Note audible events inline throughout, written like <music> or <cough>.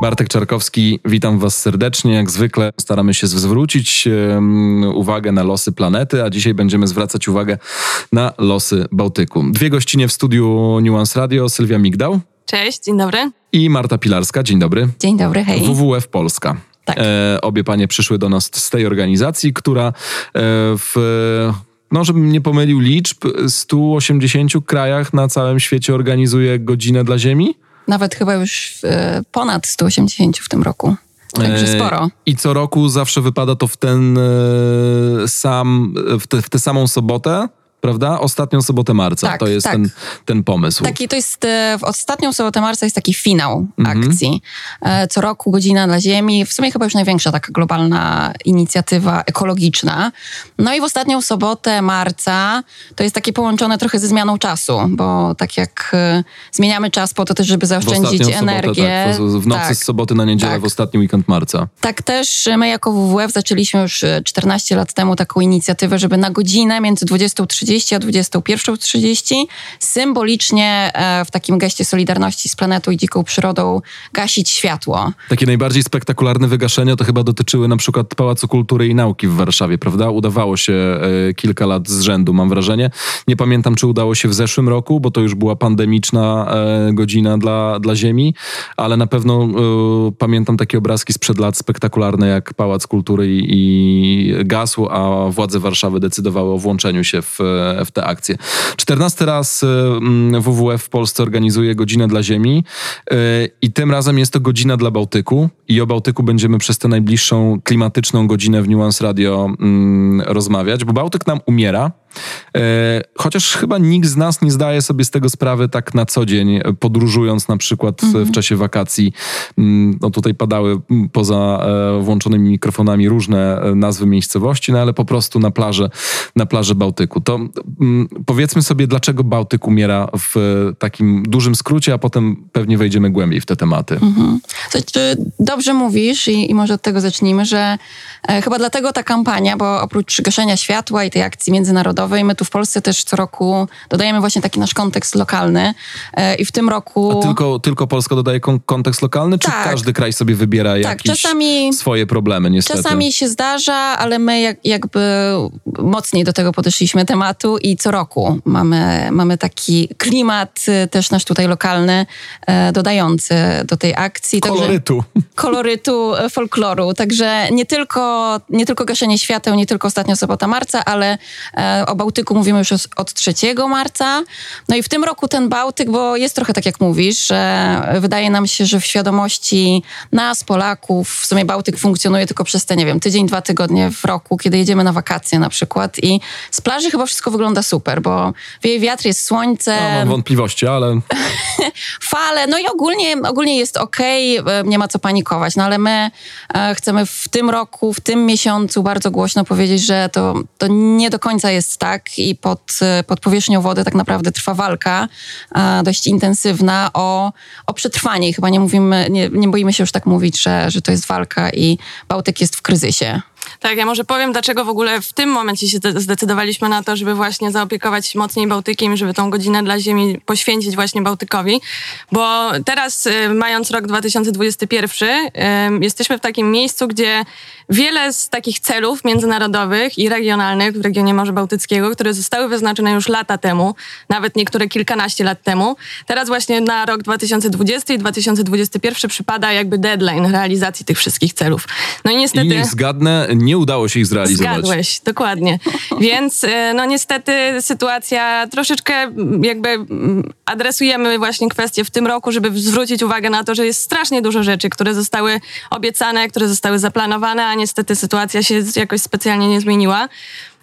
Bartek Czarkowski, witam Was serdecznie. Jak zwykle staramy się zwrócić um, uwagę na losy planety, a dzisiaj będziemy zwracać uwagę na losy Bałtyku. Dwie gościnie w studiu Nuance Radio, Sylwia Migdał. Cześć, dzień dobry. I Marta Pilarska, dzień dobry. Dzień dobry, hej. WWF Polska. Tak. E, obie panie przyszły do nas z tej organizacji, która e, w no żebym nie pomylił liczb, 180 krajach na całym świecie organizuje godzinę dla Ziemi. Nawet chyba już e, ponad 180 w tym roku. Także E, sporo. I co roku zawsze wypada to w ten e, sam, w, te, w tę samą sobotę, prawda? Ostatnią sobotę marca. Tak, to jest tak. ten, ten pomysł. Taki to jest, e, w ostatnią sobotę marca jest taki finał Mhm. akcji. E, Co roku godzina dla Ziemi. W sumie chyba już największa taka globalna inicjatywa ekologiczna. No i w ostatnią sobotę marca to jest takie połączone trochę ze zmianą czasu, bo tak jak e, zmieniamy czas po to też, żeby zaoszczędzić ostatnią energię. tak. W, nocy Tak. z soboty na niedzielę, Tak. w ostatni weekend marca. Tak też my jako WWF zaczęliśmy już e, 14 lat temu taką inicjatywę, żeby na godzinę między 20.30 a 21.30 symbolicznie e, w takim geście solidarności z planetą i dziką przyrodą gasić światło. Takie najbardziej spektakularne wygaszenia to chyba dotyczyły na przykład Pałacu Kultury i Nauki w Warszawie, prawda? Udawało się e, kilka lat z rzędu, mam wrażenie. Nie pamiętam, czy udało się w zeszłym roku, bo to już była pandemiczna e, godzina dla, dla Ziemi, ale na pewno pamiętam takie obrazki sprzed lat spektakularne, jak Pałac Kultury i, i gasł, a władze Warszawy decydowały o włączeniu się w, w tę akcję. 14 raz e, mm, WWF w Polsce organizuje godzinę dla Ziemi e, i tym razem jest to godzina dla Bałtyku i o Bałtyku będziemy przez tę najbliższą klimatyczną godzinę w Nuance Radio mm, rozmawiać, bo Bałtyk nam umiera. E, Chociaż chyba nikt z nas nie zdaje sobie z tego sprawy tak na co dzień, e, podróżując na przykład e, w czasie wakacji. Mm, No tutaj padały mm, poza włączonymi mikrofonami różne nazwy miejscowości, no ale po prostu na plaży, na plaży Bałtyku. To mm, powiedzmy sobie, dlaczego Bałtyk umiera w takim dużym skrócie, a potem pewnie wejdziemy głębiej w te tematy. To, czy dobrze mówisz i, i może od tego zacznijmy, że e, chyba dlatego ta kampania, bo oprócz gaszenia światła i tej akcji międzynarodowej, my tu w Polsce też co roku dodajemy właśnie taki nasz kontekst lokalny e, i w tym roku... A tylko, tylko Polska dodaje kon- kontekst lokalny, czy Tak. każdy kraj sobie wybiera jakieś czasami- swoje problemy, niestety? Czasami się zdarza, ale my jak, jakby mocniej do tego podeszliśmy tematu i co roku mamy, mamy taki klimat y, też nasz tutaj lokalny, e, dodający do tej akcji. Także- Kolorytu. kolorytu e, folkloru. Także nie tylko, nie tylko gaszenie świateł, nie tylko ostatnia sobota marca, ale o Bałtyku mówimy już od 3 marca. No i w tym roku ten Bałtyk, bo jest trochę tak jak mówisz, że wydaje nam się, że w świadomości nas, Polaków, w sumie Bałtyk funkcjonuje tylko przez te, nie wiem, tydzień, dwa tygodnie w roku, kiedy jedziemy na wakacje na przykład i z plaży chyba wszystko wygląda super, bo wieje wiatr, jest słońce, No, mam wątpliwości, ale <laughs> fale, no i ogólnie, ogólnie jest okej, e, nie ma co panikować, no ale my e, chcemy w tym roku, w tym miesiącu bardzo głośno powiedzieć, że to, to nie do końca jest tak i pod, pod powierzchnią wody tak naprawdę trwa walka e, dość intensywna o, o przetrwanie chyba nie mówimy, nie, nie boimy się już tak mówić, że, że to jest walka i Bałtyk jest w kryzysie. Tak, ja może powiem, dlaczego w ogóle w tym momencie się zde- zdecydowaliśmy na to, żeby właśnie zaopiekować się mocniej Bałtykiem, żeby tą godzinę dla Ziemi poświęcić właśnie Bałtykowi, bo teraz, y, mając rok 2021, y, jesteśmy w takim miejscu, gdzie wiele z takich celów międzynarodowych i regionalnych w regionie Morza Bałtyckiego, które zostały wyznaczone już lata temu, nawet niektóre kilkanaście lat temu, teraz właśnie na rok 2020 i 2021 przypada jakby deadline realizacji tych wszystkich celów. No i niestety... i zgadnę, nie udało się ich zrealizować. Zgadłeś, dokładnie. Więc e, no niestety sytuacja troszeczkę jakby mm, adresujemy właśnie kwestię w tym roku, żeby zwrócić uwagę na to, że jest strasznie dużo rzeczy, które zostały obiecane, które zostały zaplanowane, a niestety sytuacja się jakoś specjalnie nie zmieniła.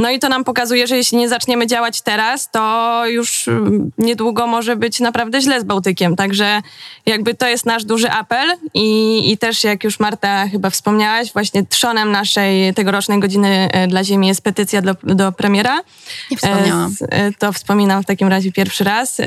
No i to nam pokazuje, że jeśli nie zaczniemy działać teraz, to już mm, niedługo może być naprawdę źle z Bałtykiem. Także jakby to jest nasz duży apel i, i też jak już Marta chyba wspomniałaś, właśnie trzonem naszej tegorocznej godziny e, dla Ziemi jest petycja do, do premiera. Nie wspomniałam. E, e, To wspominam w takim razie pierwszy raz,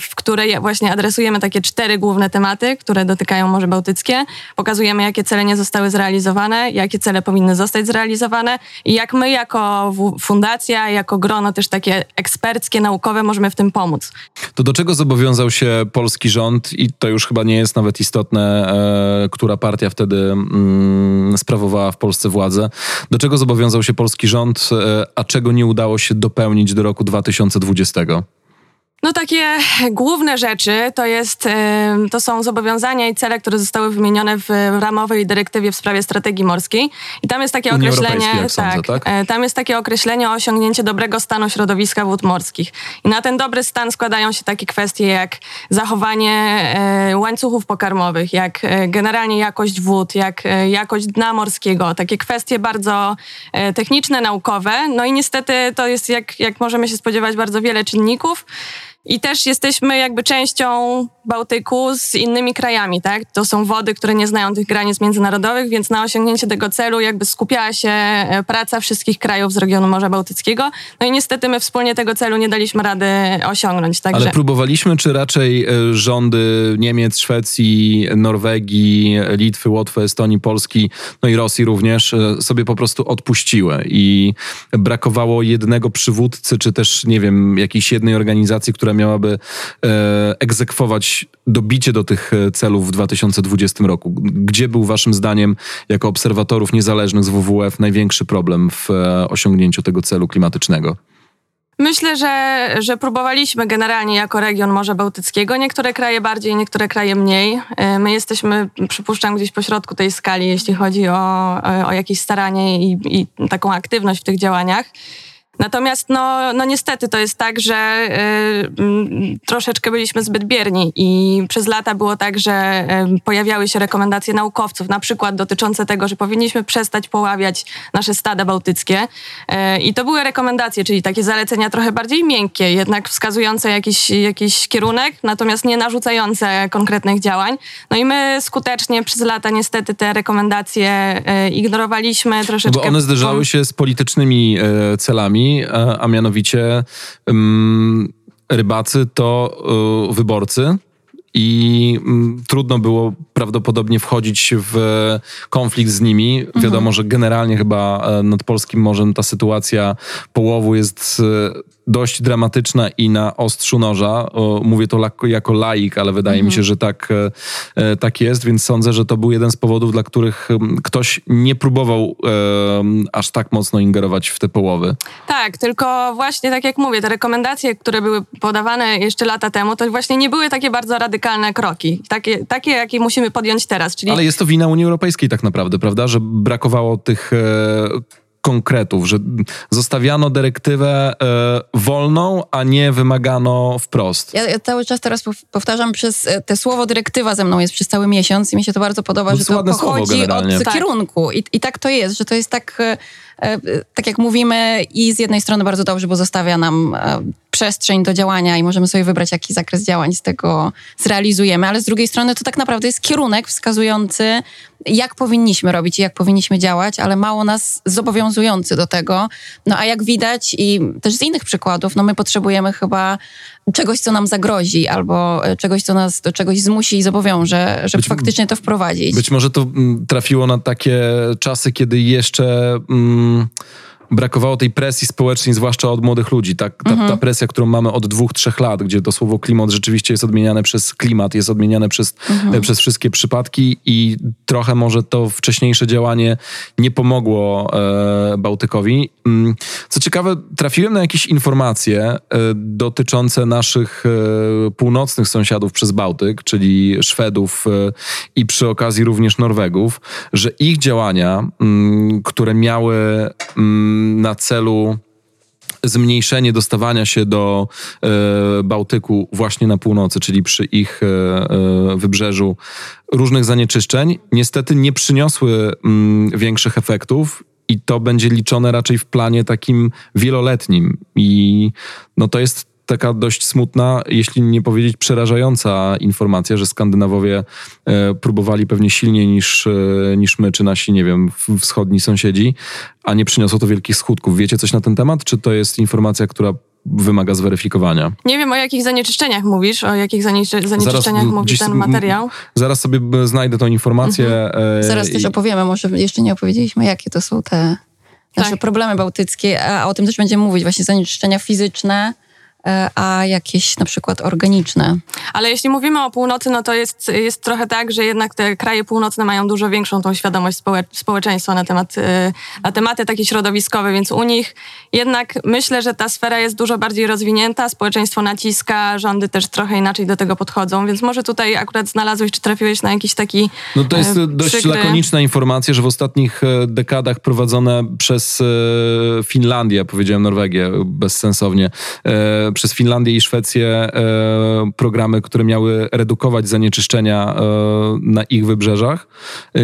w której właśnie adresujemy takie cztery główne tematy, które dotykają Morze Bałtyckie. Pokazujemy, jakie cele nie zostały zrealizowane, jakie cele powinny zostać zrealizowane i jak my jako fundacja, jako grono też takie eksperckie, naukowe możemy w tym pomóc. To do czego zobowiązał się polski rząd i to już chyba nie jest nawet istotne, e, która partia wtedy mm, sprawowała w Polsce władzę. Do czego zobowiązał się polski rząd, e, a czego nie udało się dopełnić do roku 2020? No takie główne rzeczy to, jest, e, to są zobowiązania i cele, które zostały wymienione w ramowej dyrektywie w sprawie strategii morskiej. I tam jest takie Unii określenie, sądzę, tak? e, tam jest takie określenie o osiągnięcie dobrego stanu środowiska wód morskich. I na ten dobry stan składają się takie kwestie jak zachowanie e, łańcuchów pokarmowych, jak generalnie jakość wód, jak jakość dna morskiego. Takie kwestie bardzo techniczne, naukowe. No i niestety to jest, jak, jak możemy się spodziewać, bardzo wiele czynników. I też jesteśmy jakby częścią Bałtyku z innymi krajami, tak? To są wody, które nie znają tych granic międzynarodowych, więc na osiągnięcie tego celu jakby skupiała się e, praca wszystkich krajów z regionu Morza Bałtyckiego. No i niestety my wspólnie tego celu nie daliśmy rady osiągnąć, także... Ale próbowaliśmy, czy raczej e, rządy Niemiec, Szwecji, Norwegii, Litwy, Łotwy, Estonii, Polski, no i Rosji również e, sobie po prostu odpuściły i brakowało jednego przywódcy, czy też, nie wiem, jakiejś jednej organizacji, która miałaby e, egzekwować dobicie do tych e, celów w 2020 roku. Gdzie był waszym zdaniem, jako obserwatorów niezależnych z WWF, największy problem w e, osiągnięciu tego celu klimatycznego? Myślę, że, że próbowaliśmy generalnie jako region Morza Bałtyckiego. Niektóre kraje bardziej, niektóre kraje mniej. My jesteśmy, przypuszczam, gdzieś po środku tej skali, jeśli chodzi o, o jakieś staranie i, i taką aktywność w tych działaniach. Natomiast no, no niestety to jest tak, że y, troszeczkę byliśmy zbyt bierni i przez lata było tak, że y, pojawiały się rekomendacje naukowców, na przykład dotyczące tego, że powinniśmy przestać poławiać nasze stada bałtyckie. Y, I to były rekomendacje, czyli takie zalecenia trochę bardziej miękkie, jednak wskazujące jakiś, jakiś kierunek, natomiast nie narzucające konkretnych działań. No i my skutecznie przez lata niestety te rekomendacje y, ignorowaliśmy troszeczkę. Bo one zderzały się z politycznymi e, celami, e, a mianowicie mm, rybacy to e, wyborcy. I mm, trudno było prawdopodobnie wchodzić w konflikt z nimi. Wiadomo, że generalnie chyba e, nad polskim morzem ta sytuacja połowu jest e, dość dramatyczna i na ostrzu noża. Mówię to jako laik, ale wydaje mi się, że tak, e, tak jest, więc sądzę, że to był jeden z powodów, dla których ktoś nie próbował aż tak mocno ingerować w te połowy. Tak, tylko właśnie tak jak mówię, te rekomendacje, które były podawane jeszcze lata temu, to właśnie nie były takie bardzo radykalne kroki. Takie, takie jakie musimy podjąć teraz. Czyli Ale jest to wina Unii Europejskiej tak naprawdę, prawda? Że brakowało tych e, konkretów, że zostawiano dyrektywę e, wolną, a nie wymagano wprost. Ja, ja cały czas teraz pow- powtarzam przez e, te słowo dyrektywa ze mną jest przez cały miesiąc i mi się to bardzo podoba, No to że jest to pochodzi od Tak. kierunku. I, I tak to jest, że to jest tak, e, e, tak jak mówimy i z jednej strony bardzo dobrze, bo zostawia nam e, przestrzeń do działania i możemy sobie wybrać, jaki zakres działań z tego zrealizujemy, ale z drugiej strony to tak naprawdę jest kierunek wskazujący, jak powinniśmy robić i jak powinniśmy działać, ale mało nas zobowiązujący do tego. No a jak widać i też z innych przykładów, no my potrzebujemy chyba czegoś, co nam zagrozi, albo e, czegoś, co nas do czegoś zmusi i zobowiąże, żeby Być- faktycznie to wprowadzić. Być może to trafiło na takie czasy, kiedy jeszcze mm, brakowało tej presji społecznej, zwłaszcza od młodych ludzi. Tak, ta, ta presja, którą mamy od dwóch, trzech lat, gdzie to słowo klimat rzeczywiście jest odmieniane przez klimat, jest odmieniane przez, e, przez wszystkie przypadki i trochę może to wcześniejsze działanie nie pomogło e, Bałtykowi. Mm, Co ciekawe, trafiłem na jakieś informacje e, dotyczące naszych e, północnych sąsiadów przez Bałtyk, czyli Szwedów e, i przy okazji również Norwegów, że ich działania, mm, które miały mm, na celu zmniejszenie dostawania się do e, Bałtyku właśnie na północy, czyli przy ich e, e, wybrzeżu różnych zanieczyszczeń, niestety nie przyniosły mm, większych efektów i to będzie liczone raczej w planie takim wieloletnim. I no to jest taka dość smutna, jeśli nie powiedzieć przerażająca informacja, że Skandynawowie e, próbowali pewnie silniej niż, e, niż my, czy nasi, nie wiem, wschodni sąsiedzi, a nie przyniosło to wielkich skutków. Wiecie coś na ten temat, czy to jest informacja, która wymaga zweryfikowania? Nie wiem, o jakich zanieczyszczeniach mówisz, o jakich zanieczy, zanieczyszczeniach m, mówi ten materiał. Zaraz sobie b- znajdę tą informację. e, Zaraz też i- opowiemy, może jeszcze nie opowiedzieliśmy, jakie to są te nasze Tak. problemy bałtyckie, a o tym też będziemy mówić, właśnie zanieczyszczenia fizyczne, e, a jakieś na przykład organiczne. Ale jeśli mówimy o północy, no to jest, jest trochę tak, że jednak te kraje północne mają dużo większą tą świadomość społe- społeczeństwa na, temat, e, na tematy takie środowiskowe, więc u nich jednak myślę, że ta sfera jest dużo bardziej rozwinięta, społeczeństwo naciska, rządy też trochę inaczej do tego podchodzą, więc może tutaj akurat znalazłeś, czy trafiłeś na jakiś taki No to jest e, dość przykry- lakoniczna informacja, że w ostatnich e, dekadach prowadzone przez e, Finlandię, powiedziałem Norwegię bezsensownie, e, przez Finlandię i Szwecję e, programy, które miały redukować zanieczyszczenia e, na ich wybrzeżach, e,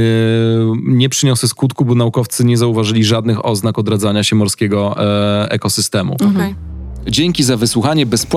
nie przyniosły skutku, bo naukowcy nie zauważyli żadnych oznak odradzania się morskiego ekosystemu. Okej. Dzięki za wysłuchanie bezpłatnej